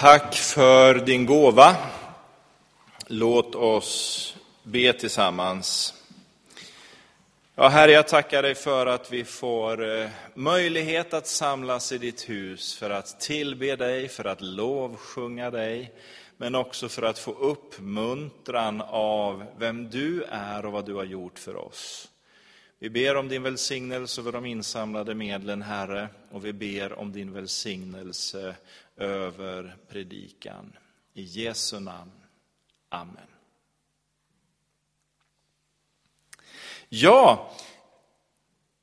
Tack för din gåva. Låt oss be tillsammans. Ja, Herre, jag tackar dig för att vi får eh, möjlighet att samlas i ditt hus för att tillbe dig, för att lovsjunga dig, men också för att få uppmuntran av vem du är och vad du har gjort för oss. Vi ber om din välsignelse över de insamlade medlen, Herre, och vi ber om din välsignelse över predikan. I Jesu namn. Amen. Ja,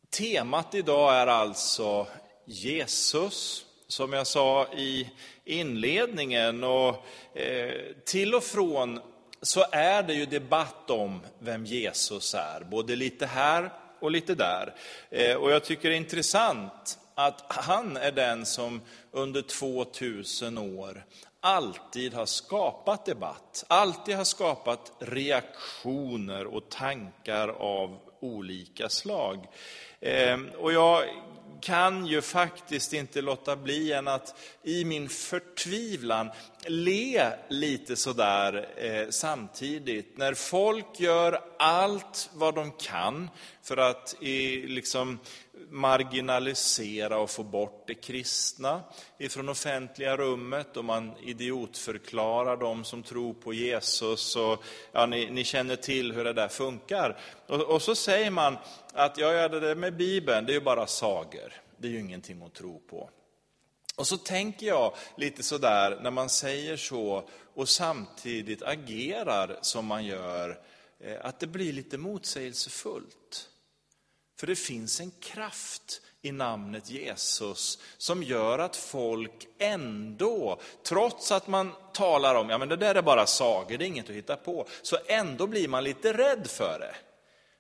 temat idag är alltså Jesus, som jag sa i inledningen. Och eh, till och från så är det ju debatt om vem Jesus är, både lite här och lite där. Eh, och jag tycker det är intressant att han är den som under 2000 år alltid har skapat debatt, alltid har skapat reaktioner och tankar av olika slag. Eh, och jag kan ju faktiskt inte låta bli än att i min förtvivlan le lite sådär eh, samtidigt. När folk gör allt vad de kan för att eh, liksom marginalisera och få bort det kristna ifrån offentliga rummet och man idiotförklarar de som tror på Jesus. Och, ja, ni, ni känner till hur det där funkar. Och, och så säger man att ja, ja, det där med Bibeln, det är ju bara sagor. Det är ju ingenting att tro på. Och så tänker jag lite sådär när man säger så och samtidigt agerar som man gör, eh, att det blir lite motsägelsefullt. För det finns en kraft i namnet Jesus som gör att folk ändå, trots att man talar om, ja men det där är bara sagor, det är inget att hitta på, så ändå blir man lite rädd för det.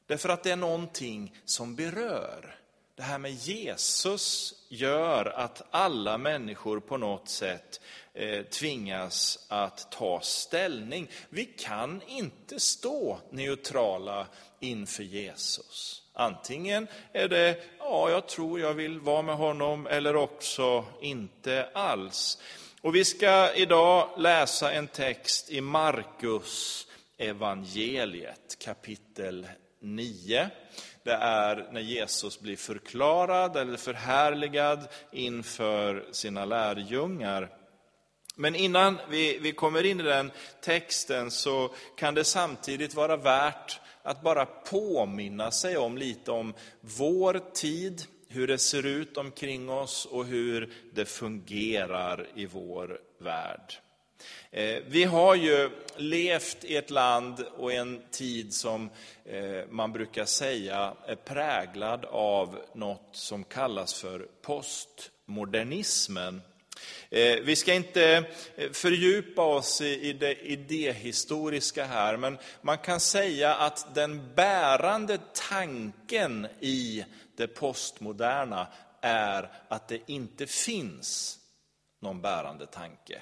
Därför att det är någonting som berör. Det här med Jesus gör att alla människor på något sätt eh, tvingas att ta ställning. Vi kan inte stå neutrala inför Jesus. Antingen är det, ja, jag tror jag vill vara med honom, eller också inte alls. Och vi ska idag läsa en text i Markus evangeliet kapitel 9. Det är när Jesus blir förklarad eller förhärligad inför sina lärjungar. Men innan vi, vi kommer in i den texten så kan det samtidigt vara värt att bara påminna sig om lite om vår tid, hur det ser ut omkring oss och hur det fungerar i vår värld. Eh, vi har ju levt i ett land och en tid som eh, man brukar säga är präglad av något som kallas för postmodernismen. Eh, vi ska inte eh, fördjupa oss i det idéhistoriska här, men man kan säga att den bärande tanken i det postmoderna är att det inte finns någon bärande tanke.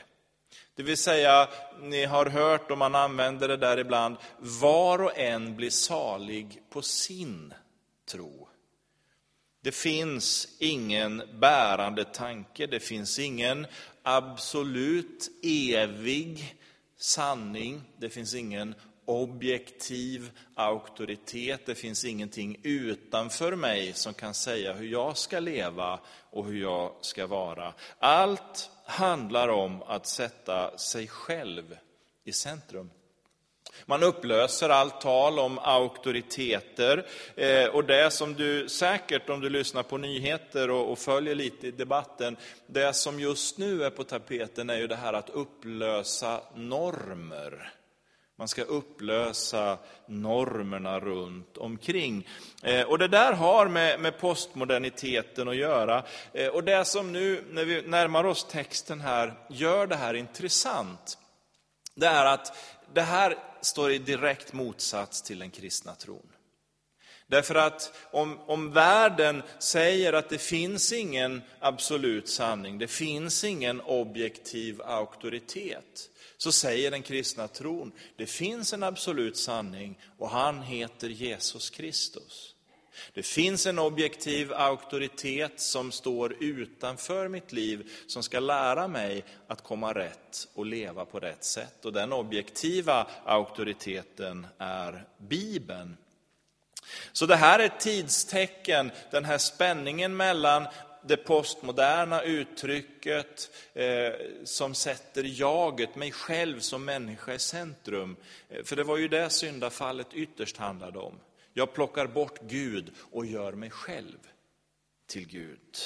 Det vill säga, ni har hört och man använder det där ibland, var och en blir salig på sin tro. Det finns ingen bärande tanke, det finns ingen absolut evig sanning, det finns ingen objektiv auktoritet, det finns ingenting utanför mig som kan säga hur jag ska leva och hur jag ska vara. Allt handlar om att sätta sig själv i centrum. Man upplöser allt tal om auktoriteter. Eh, och det som du säkert, om du lyssnar på nyheter och följer lite i debatten, det som just nu är på tapeten är ju det här att upplösa normer. Man ska upplösa normerna runt omkring. Eh, och det där har med, med postmoderniteten att göra. Eh, och det som nu, när vi närmar oss texten här, gör det här intressant, det är att det här står i direkt motsats till den kristna tron. Därför att om, om världen säger att det finns ingen absolut sanning, det finns ingen objektiv auktoritet, så säger den kristna tron, det finns en absolut sanning och han heter Jesus Kristus. Det finns en objektiv auktoritet som står utanför mitt liv, som ska lära mig att komma rätt och leva på rätt sätt. Och den objektiva auktoriteten är Bibeln. Så det här är ett tidstecken, den här spänningen mellan det postmoderna uttrycket eh, som sätter jaget, mig själv som människa i centrum. Eh, för det var ju det syndafallet ytterst handlade om. Jag plockar bort Gud och gör mig själv till Gud.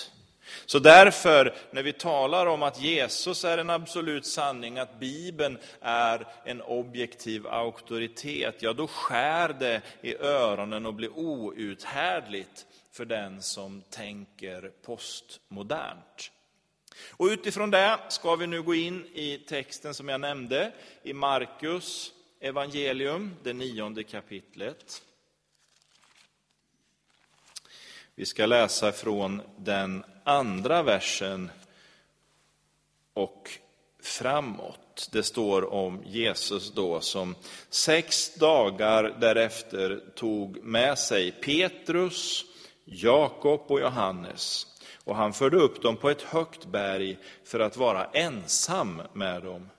Så därför, när vi talar om att Jesus är en absolut sanning, att Bibeln är en objektiv auktoritet, ja då skär det i öronen och blir outhärdligt för den som tänker postmodernt. Och utifrån det ska vi nu gå in i texten som jag nämnde, i Markus evangelium, det nionde kapitlet. Vi ska läsa från den andra versen och framåt. Det står om Jesus då som sex dagar därefter tog med sig Petrus, Jakob och Johannes och han förde upp dem på ett högt berg för att vara ensam med dem.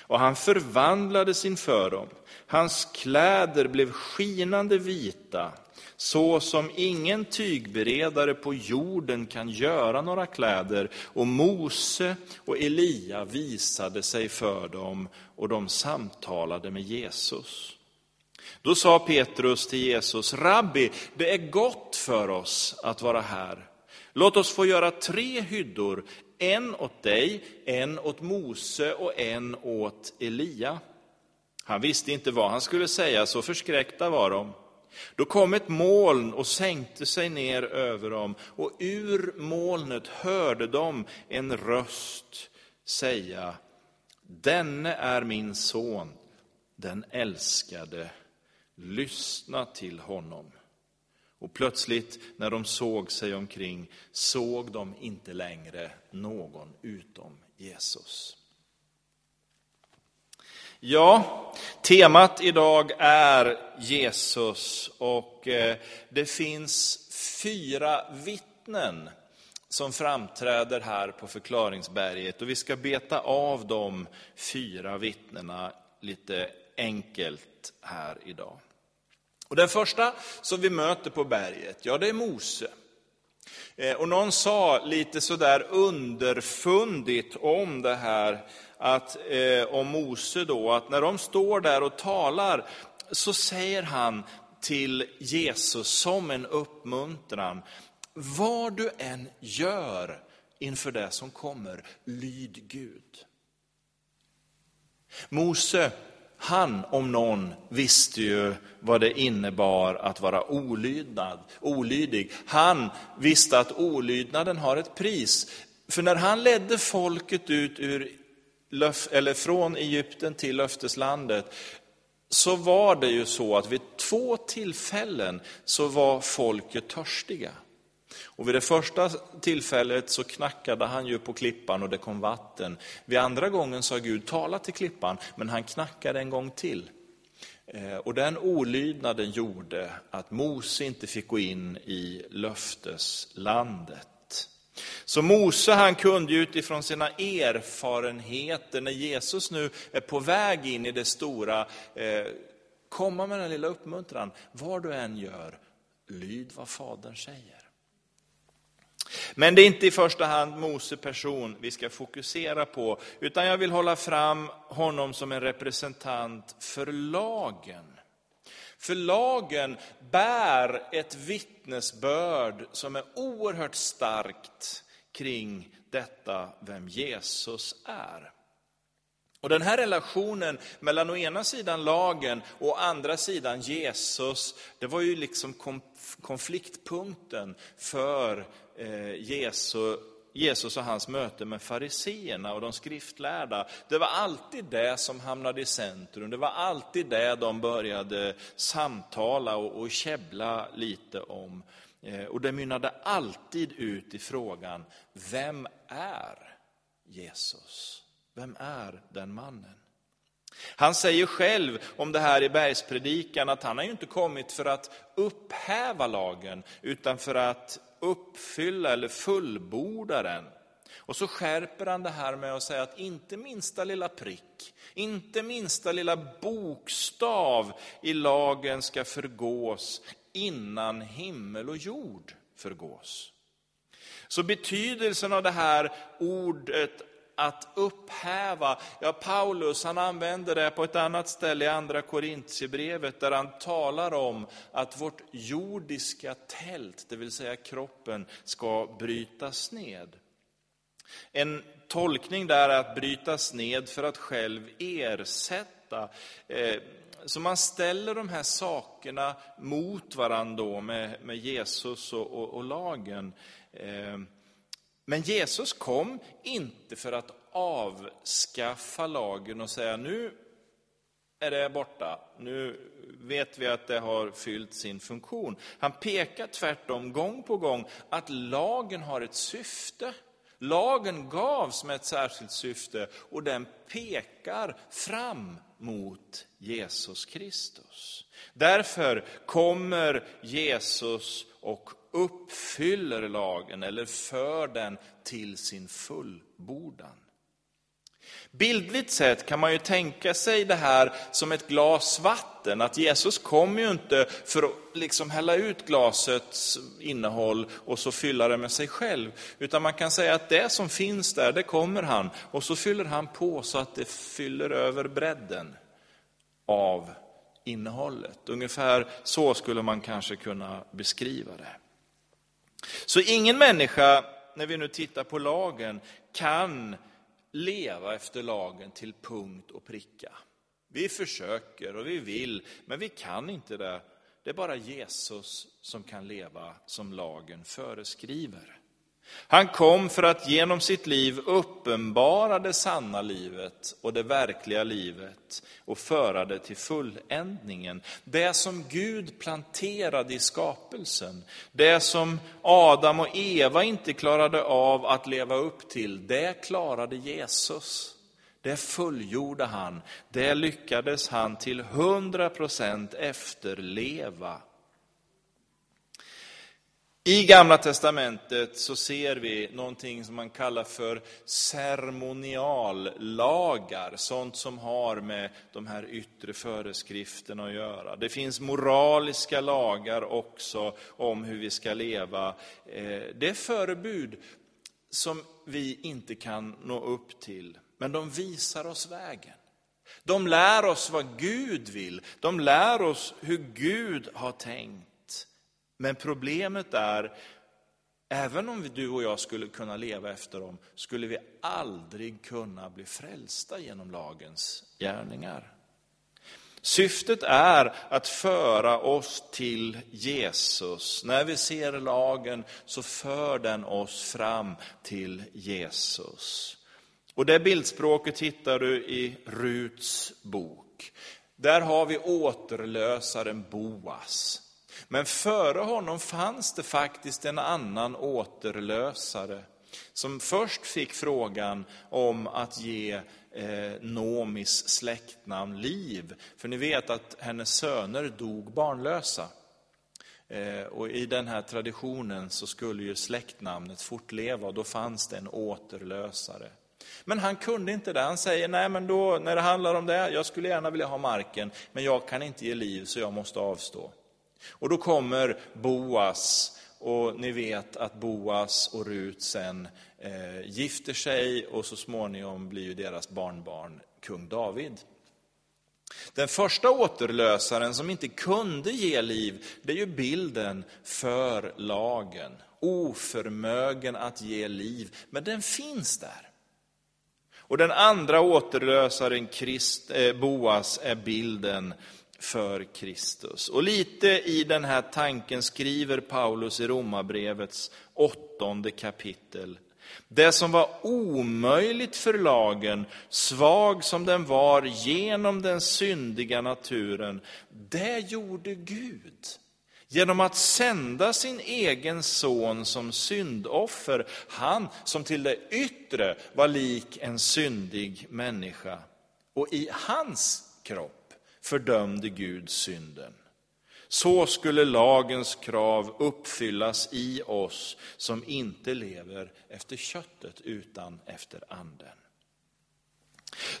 Och han förvandlades inför dem. Hans kläder blev skinande vita så som ingen tygberedare på jorden kan göra några kläder. Och Mose och Elia visade sig för dem och de samtalade med Jesus. Då sa Petrus till Jesus, Rabbi, det är gott för oss att vara här. Låt oss få göra tre hyddor, en åt dig, en åt Mose och en åt Elia. Han visste inte vad han skulle säga, så förskräckta var de. Då kom ett moln och sänkte sig ner över dem, och ur molnet hörde de en röst säga, denne är min son, den älskade, lyssna till honom. Och plötsligt när de såg sig omkring såg de inte längre någon utom Jesus. Ja, temat idag är Jesus och eh, det finns fyra vittnen som framträder här på förklaringsberget och vi ska beta av de fyra vittnena lite enkelt här idag. Och den första som vi möter på berget, ja det är Mose. Eh, och någon sa lite sådär underfundigt om det här att, eh, om Mose då, att när de står där och talar så säger han till Jesus som en uppmuntran, vad du än gör inför det som kommer, lyd Gud. Mose, han om någon visste ju vad det innebar att vara olydnad, olydig. Han visste att olydnaden har ett pris. För när han ledde folket ut ur eller från Egypten till löfteslandet, så var det ju så att vid två tillfällen så var folket törstiga. Och vid det första tillfället så knackade han ju på klippan och det kom vatten. Vid andra gången sa Gud, tala till klippan, men han knackade en gång till. Eh, och den olydnaden gjorde att Mose inte fick gå in i löfteslandet. Så Mose han kunde utifrån sina erfarenheter, när Jesus nu är på väg in i det stora, eh, komma med den lilla uppmuntran. Vad du än gör, lyd vad Fadern säger. Men det är inte i första hand Mose person vi ska fokusera på, utan jag vill hålla fram honom som en representant för lagen. För lagen bär ett vittnesbörd som är oerhört starkt kring detta, vem Jesus är. Och Den här relationen mellan å ena sidan lagen och å andra sidan Jesus, det var ju liksom konfliktpunkten för eh, Jesus och hans möte med fariseerna och de skriftlärda. Det var alltid det som hamnade i centrum. Det var alltid det de började samtala och, och käbbla lite om. Eh, och det mynnade alltid ut i frågan, vem är Jesus? Vem är den mannen? Han säger själv om det här i bergspredikan att han har ju inte kommit för att upphäva lagen, utan för att uppfylla eller fullborda den. Och så skärper han det här med att säga att inte minsta lilla prick, inte minsta lilla bokstav i lagen ska förgås innan himmel och jord förgås. Så betydelsen av det här ordet att upphäva, ja Paulus han använder det på ett annat ställe i andra Korintierbrevet där han talar om att vårt jordiska tält, det vill säga kroppen, ska brytas ned. En tolkning där är att brytas ned för att själv ersätta. Eh, så man ställer de här sakerna mot varandra med, med Jesus och, och, och lagen. Eh, men Jesus kom inte för att avskaffa lagen och säga nu är det borta, nu vet vi att det har fyllt sin funktion. Han pekar tvärtom gång på gång att lagen har ett syfte. Lagen gavs med ett särskilt syfte och den pekar fram mot Jesus Kristus. Därför kommer Jesus och uppfyller lagen eller för den till sin fullbordan. Bildligt sett kan man ju tänka sig det här som ett glas vatten, att Jesus kommer ju inte för att liksom hälla ut glasets innehåll och så fylla det med sig själv, utan man kan säga att det som finns där, det kommer han, och så fyller han på så att det fyller över bredden av innehållet. Ungefär så skulle man kanske kunna beskriva det. Så ingen människa, när vi nu tittar på lagen, kan leva efter lagen till punkt och pricka. Vi försöker och vi vill, men vi kan inte det. Det är bara Jesus som kan leva som lagen föreskriver. Han kom för att genom sitt liv uppenbara det sanna livet och det verkliga livet och föra det till fulländningen. Det som Gud planterade i skapelsen, det som Adam och Eva inte klarade av att leva upp till, det klarade Jesus. Det fullgjorde han, det lyckades han till hundra procent efterleva. I Gamla Testamentet så ser vi någonting som man kallar för ceremoniallagar, sånt som har med de här yttre föreskrifterna att göra. Det finns moraliska lagar också om hur vi ska leva. Eh, det är förebud som vi inte kan nå upp till, men de visar oss vägen. De lär oss vad Gud vill, de lär oss hur Gud har tänkt. Men problemet är, även om du och jag skulle kunna leva efter dem, skulle vi aldrig kunna bli frälsta genom lagens gärningar. Syftet är att föra oss till Jesus. När vi ser lagen så för den oss fram till Jesus. Och det bildspråket hittar du i Ruts bok. Där har vi återlösaren Boas. Men före honom fanns det faktiskt en annan återlösare som först fick frågan om att ge eh, Nomis släktnamn liv. För ni vet att hennes söner dog barnlösa. Eh, och I den här traditionen så skulle ju släktnamnet fortleva och då fanns det en återlösare. Men han kunde inte det. Han säger, nej men då, när det handlar om det, jag skulle gärna vilja ha marken, men jag kan inte ge liv så jag måste avstå. Och då kommer Boas, och ni vet att Boas och Rut sen eh, gifter sig och så småningom blir ju deras barnbarn kung David. Den första återlösaren som inte kunde ge liv, det är ju bilden för lagen. Oförmögen att ge liv, men den finns där. Och den andra återlösaren, Christ, eh, Boas, är bilden för Kristus. Och lite i den här tanken skriver Paulus i Romarbrevets åttonde kapitel. Det som var omöjligt för lagen, svag som den var genom den syndiga naturen, det gjorde Gud genom att sända sin egen son som syndoffer, han som till det yttre var lik en syndig människa. Och i hans kropp fördömde Gud synden. Så skulle lagens krav uppfyllas i oss som inte lever efter köttet utan efter anden.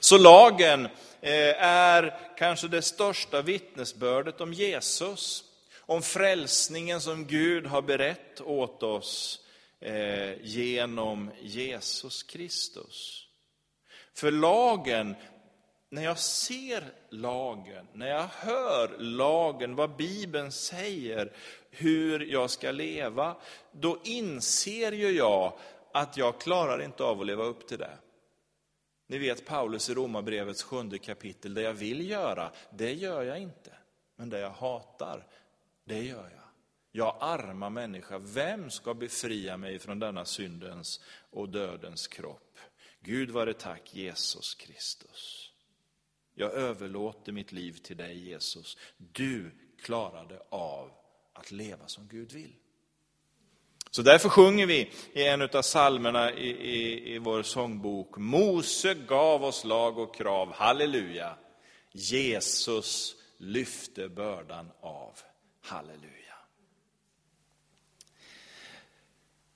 Så lagen eh, är kanske det största vittnesbördet om Jesus, om frälsningen som Gud har berett åt oss eh, genom Jesus Kristus. För lagen, när jag ser lagen, när jag hör lagen, vad Bibeln säger, hur jag ska leva, då inser ju jag att jag klarar inte av att leva upp till det. Ni vet Paulus i Romarbrevets sjunde kapitel, det jag vill göra, det gör jag inte. Men det jag hatar, det gör jag. Jag arma människa, vem ska befria mig från denna syndens och dödens kropp? Gud vare tack Jesus Kristus. Jag överlåter mitt liv till dig Jesus. Du klarade av att leva som Gud vill. Så därför sjunger vi i en av psalmerna i, i, i vår sångbok, Mose gav oss lag och krav, halleluja. Jesus lyfte bördan av, halleluja.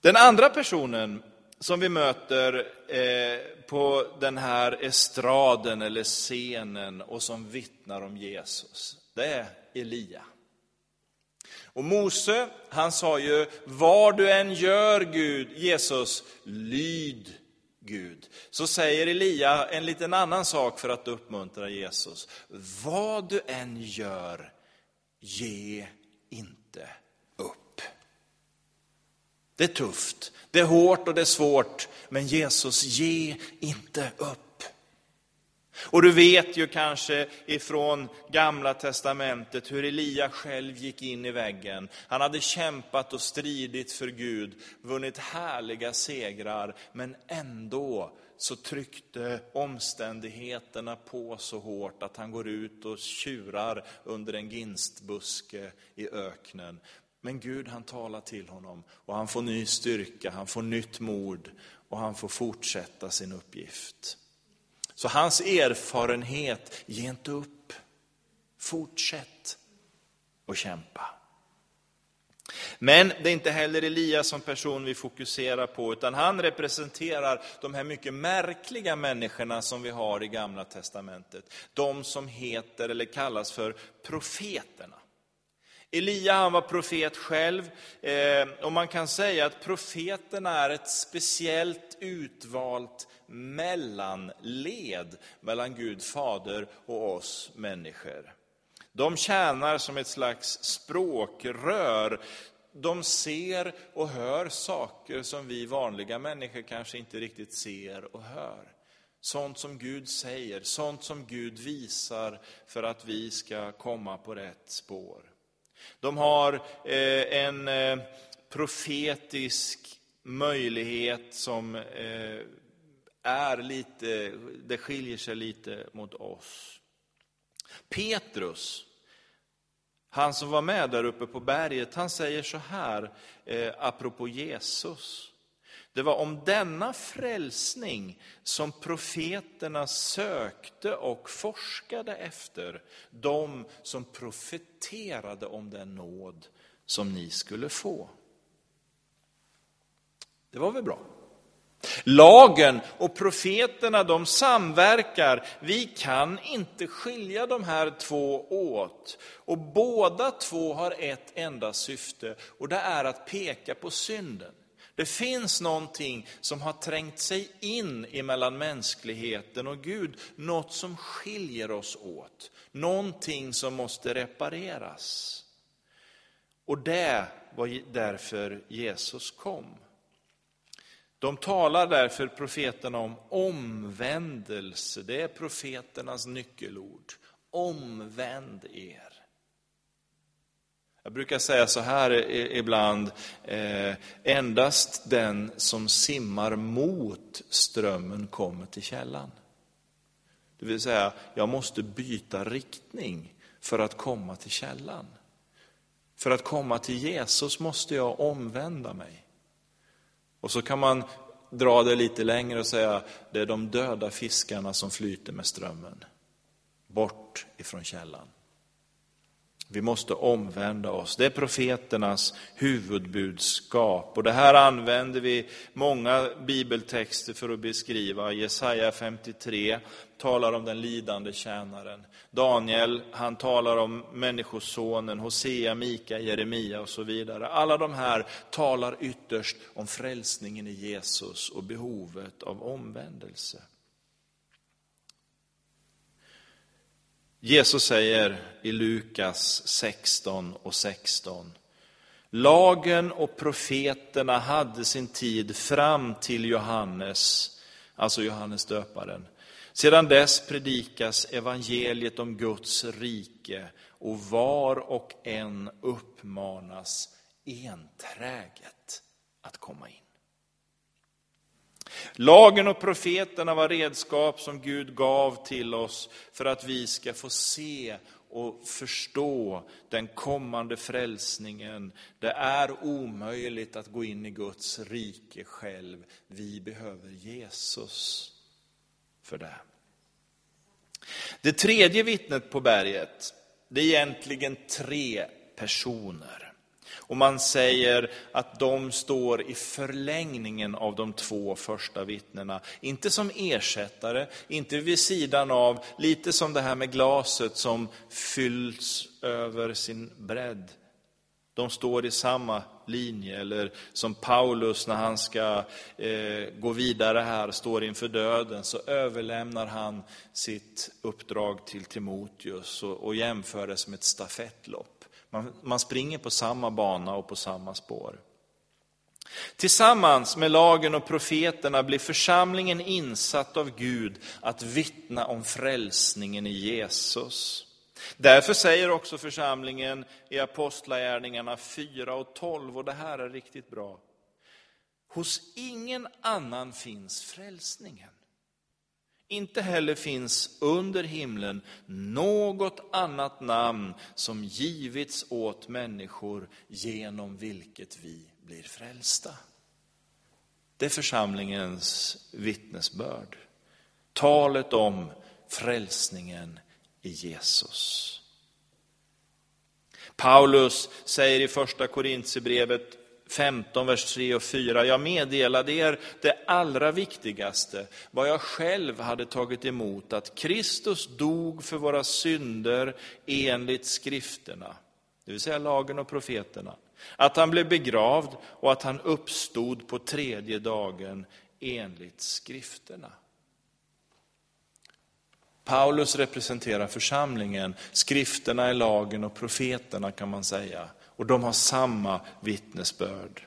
Den andra personen som vi möter eh, på den här estraden eller scenen och som vittnar om Jesus, det är Elia. Och Mose, han sa ju, vad du än gör Gud, Jesus, lyd Gud. Så säger Elia en liten annan sak för att uppmuntra Jesus. Vad du än gör, ge inte. Det är tufft, det är hårt och det är svårt, men Jesus, ge inte upp. Och du vet ju kanske ifrån gamla testamentet hur Elia själv gick in i väggen. Han hade kämpat och stridit för Gud, vunnit härliga segrar, men ändå så tryckte omständigheterna på så hårt att han går ut och tjurar under en ginstbuske i öknen. Men Gud han talar till honom och han får ny styrka, han får nytt mod och han får fortsätta sin uppgift. Så hans erfarenhet, ge inte upp. Fortsätt att kämpa. Men det är inte heller Elias som person vi fokuserar på, utan han representerar de här mycket märkliga människorna som vi har i Gamla Testamentet. De som heter eller kallas för profeterna. Elia han var profet själv eh, och man kan säga att profeterna är ett speciellt utvalt mellanled mellan Gud fader och oss människor. De tjänar som ett slags språkrör. De ser och hör saker som vi vanliga människor kanske inte riktigt ser och hör. Sånt som Gud säger, sånt som Gud visar för att vi ska komma på rätt spår. De har eh, en eh, profetisk möjlighet som eh, är lite, det skiljer sig lite mot oss. Petrus, han som var med där uppe på berget, han säger så här, eh, apropå Jesus. Det var om denna frälsning som profeterna sökte och forskade efter, de som profeterade om den nåd som ni skulle få. Det var väl bra? Lagen och profeterna de samverkar. Vi kan inte skilja de här två åt. Och båda två har ett enda syfte och det är att peka på synden. Det finns någonting som har trängt sig in emellan mänskligheten och Gud, något som skiljer oss åt, någonting som måste repareras. Och det var därför Jesus kom. De talar därför, profeterna, om omvändelse. Det är profeternas nyckelord. Omvänd er. Jag brukar säga så här ibland, eh, endast den som simmar mot strömmen kommer till källan. Det vill säga, jag måste byta riktning för att komma till källan. För att komma till Jesus måste jag omvända mig. Och så kan man dra det lite längre och säga, det är de döda fiskarna som flyter med strömmen. Bort ifrån källan. Vi måste omvända oss. Det är profeternas huvudbudskap. Och det här använder vi många bibeltexter för att beskriva. Jesaja 53 talar om den lidande tjänaren. Daniel, han talar om Människosonen, Hosea, Mika, Jeremia och så vidare. Alla de här talar ytterst om frälsningen i Jesus och behovet av omvändelse. Jesus säger i Lukas 16 och 16. Lagen och profeterna hade sin tid fram till Johannes, alltså Johannes döparen. Sedan dess predikas evangeliet om Guds rike och var och en uppmanas enträget att komma in. Lagen och profeterna var redskap som Gud gav till oss för att vi ska få se och förstå den kommande frälsningen. Det är omöjligt att gå in i Guds rike själv. Vi behöver Jesus för det. Det tredje vittnet på berget, det är egentligen tre personer. Och man säger att de står i förlängningen av de två första vittnena. Inte som ersättare, inte vid sidan av, lite som det här med glaset som fylls över sin bredd. De står i samma linje, eller som Paulus när han ska eh, gå vidare här, står inför döden, så överlämnar han sitt uppdrag till Timoteus och, och jämför det som ett stafettlopp. Man, man springer på samma bana och på samma spår. Tillsammans med lagen och profeterna blir församlingen insatt av Gud att vittna om frälsningen i Jesus. Därför säger också församlingen i Apostlagärningarna 4 och 12, och det här är riktigt bra. Hos ingen annan finns frälsningen. Inte heller finns under himlen något annat namn som givits åt människor genom vilket vi blir frälsta. Det är församlingens vittnesbörd. Talet om frälsningen i Jesus. Paulus säger i första Korintierbrevet 15, vers 3 och 4. Jag meddelade er det allra viktigaste, vad jag själv hade tagit emot, att Kristus dog för våra synder enligt skrifterna, det vill säga lagen och profeterna. Att han blev begravd och att han uppstod på tredje dagen enligt skrifterna. Paulus representerar församlingen, skrifterna är lagen och profeterna kan man säga. Och de har samma vittnesbörd.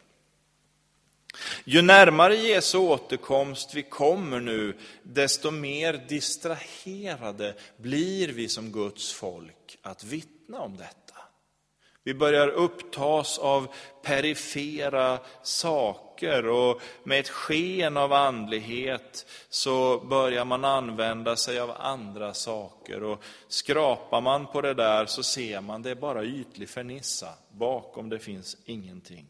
Ju närmare Jesu återkomst vi kommer nu, desto mer distraherade blir vi som Guds folk att vittna om detta. Vi börjar upptas av perifera saker och med ett sken av andlighet så börjar man använda sig av andra saker. Och skrapar man på det där så ser man det är bara ytlig fernissa. Bakom det finns ingenting.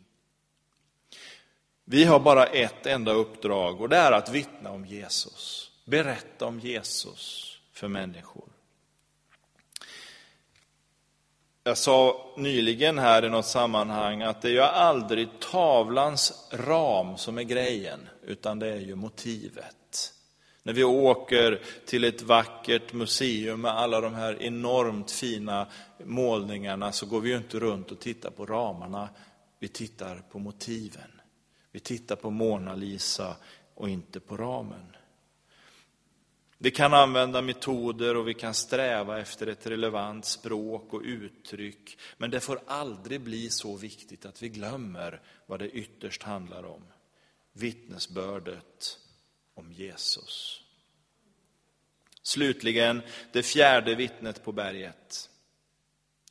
Vi har bara ett enda uppdrag och det är att vittna om Jesus. Berätta om Jesus för människor. Jag sa nyligen här i något sammanhang att det är ju aldrig tavlans ram som är grejen, utan det är ju motivet. När vi åker till ett vackert museum med alla de här enormt fina målningarna så går vi ju inte runt och tittar på ramarna, vi tittar på motiven. Vi tittar på Mona Lisa och inte på ramen. Vi kan använda metoder och vi kan sträva efter ett relevant språk och uttryck. Men det får aldrig bli så viktigt att vi glömmer vad det ytterst handlar om. Vittnesbördet om Jesus. Slutligen det fjärde vittnet på berget.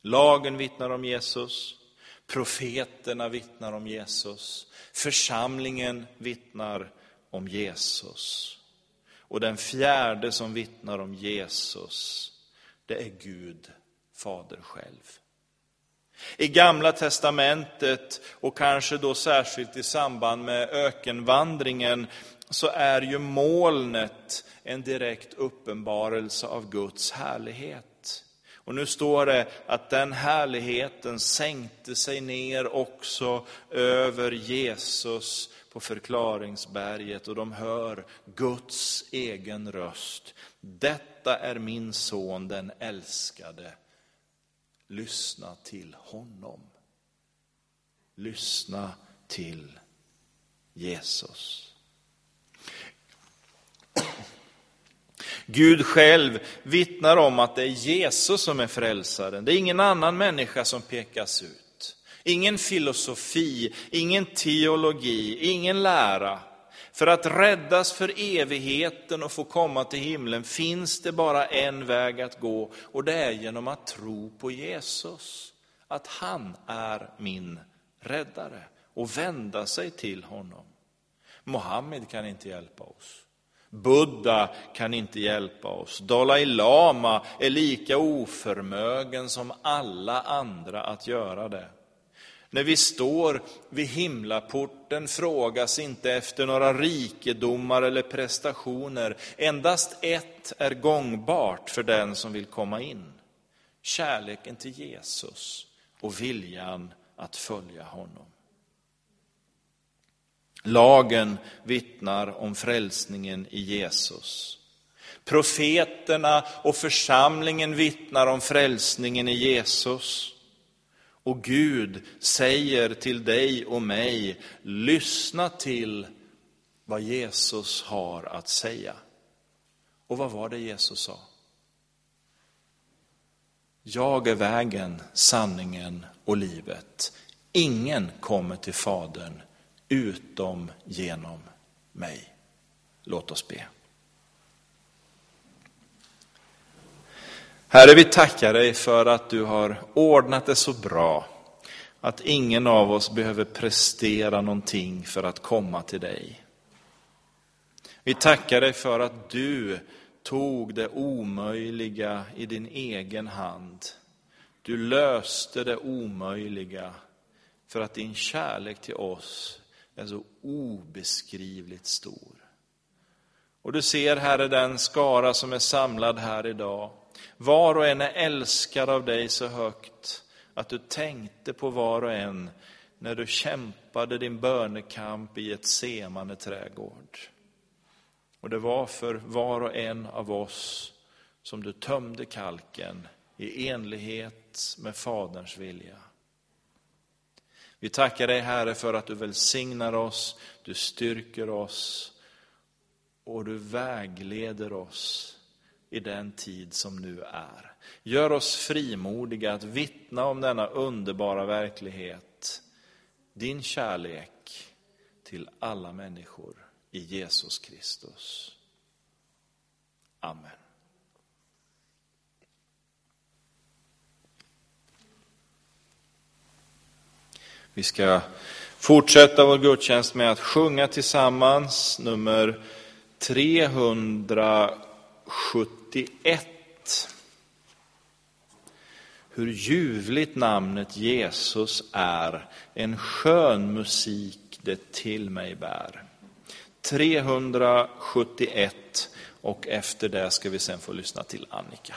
Lagen vittnar om Jesus, profeterna vittnar om Jesus, församlingen vittnar om Jesus. Och den fjärde som vittnar om Jesus, det är Gud, Fader själv. I Gamla testamentet, och kanske då särskilt i samband med ökenvandringen, så är ju molnet en direkt uppenbarelse av Guds härlighet. Och nu står det att den härligheten sänkte sig ner också över Jesus på förklaringsberget och de hör Guds egen röst. Detta är min son, den älskade. Lyssna till honom. Lyssna till Jesus. Gud själv vittnar om att det är Jesus som är frälsaren. Det är ingen annan människa som pekas ut. Ingen filosofi, ingen teologi, ingen lära. För att räddas för evigheten och få komma till himlen finns det bara en väg att gå och det är genom att tro på Jesus. Att han är min räddare och vända sig till honom. Mohammed kan inte hjälpa oss. Buddha kan inte hjälpa oss. Dalai Lama är lika oförmögen som alla andra att göra det. När vi står vid himlaporten frågas inte efter några rikedomar eller prestationer. Endast ett är gångbart för den som vill komma in. Kärleken till Jesus och viljan att följa honom. Lagen vittnar om frälsningen i Jesus. Profeterna och församlingen vittnar om frälsningen i Jesus. Och Gud säger till dig och mig, lyssna till vad Jesus har att säga. Och vad var det Jesus sa? Jag är vägen, sanningen och livet. Ingen kommer till Fadern utom genom mig. Låt oss be. Herre, vi tackar dig för att du har ordnat det så bra att ingen av oss behöver prestera någonting för att komma till dig. Vi tackar dig för att du tog det omöjliga i din egen hand. Du löste det omöjliga för att din kärlek till oss är så obeskrivligt stor. Och du ser, Herre, den skara som är samlad här idag. Var och en är älskad av dig så högt att du tänkte på var och en när du kämpade din bönekamp i ett semane trädgård. Och det var för var och en av oss som du tömde kalken i enlighet med Faderns vilja. Vi tackar dig Herre för att du välsignar oss, du styrker oss och du vägleder oss i den tid som nu är. Gör oss frimodiga att vittna om denna underbara verklighet, din kärlek till alla människor i Jesus Kristus. Amen. Vi ska fortsätta vår gudstjänst med att sjunga tillsammans nummer 71. Hur ljuvligt namnet Jesus är, en skön musik det till mig bär. 371 och efter det ska vi sen få lyssna till Annika.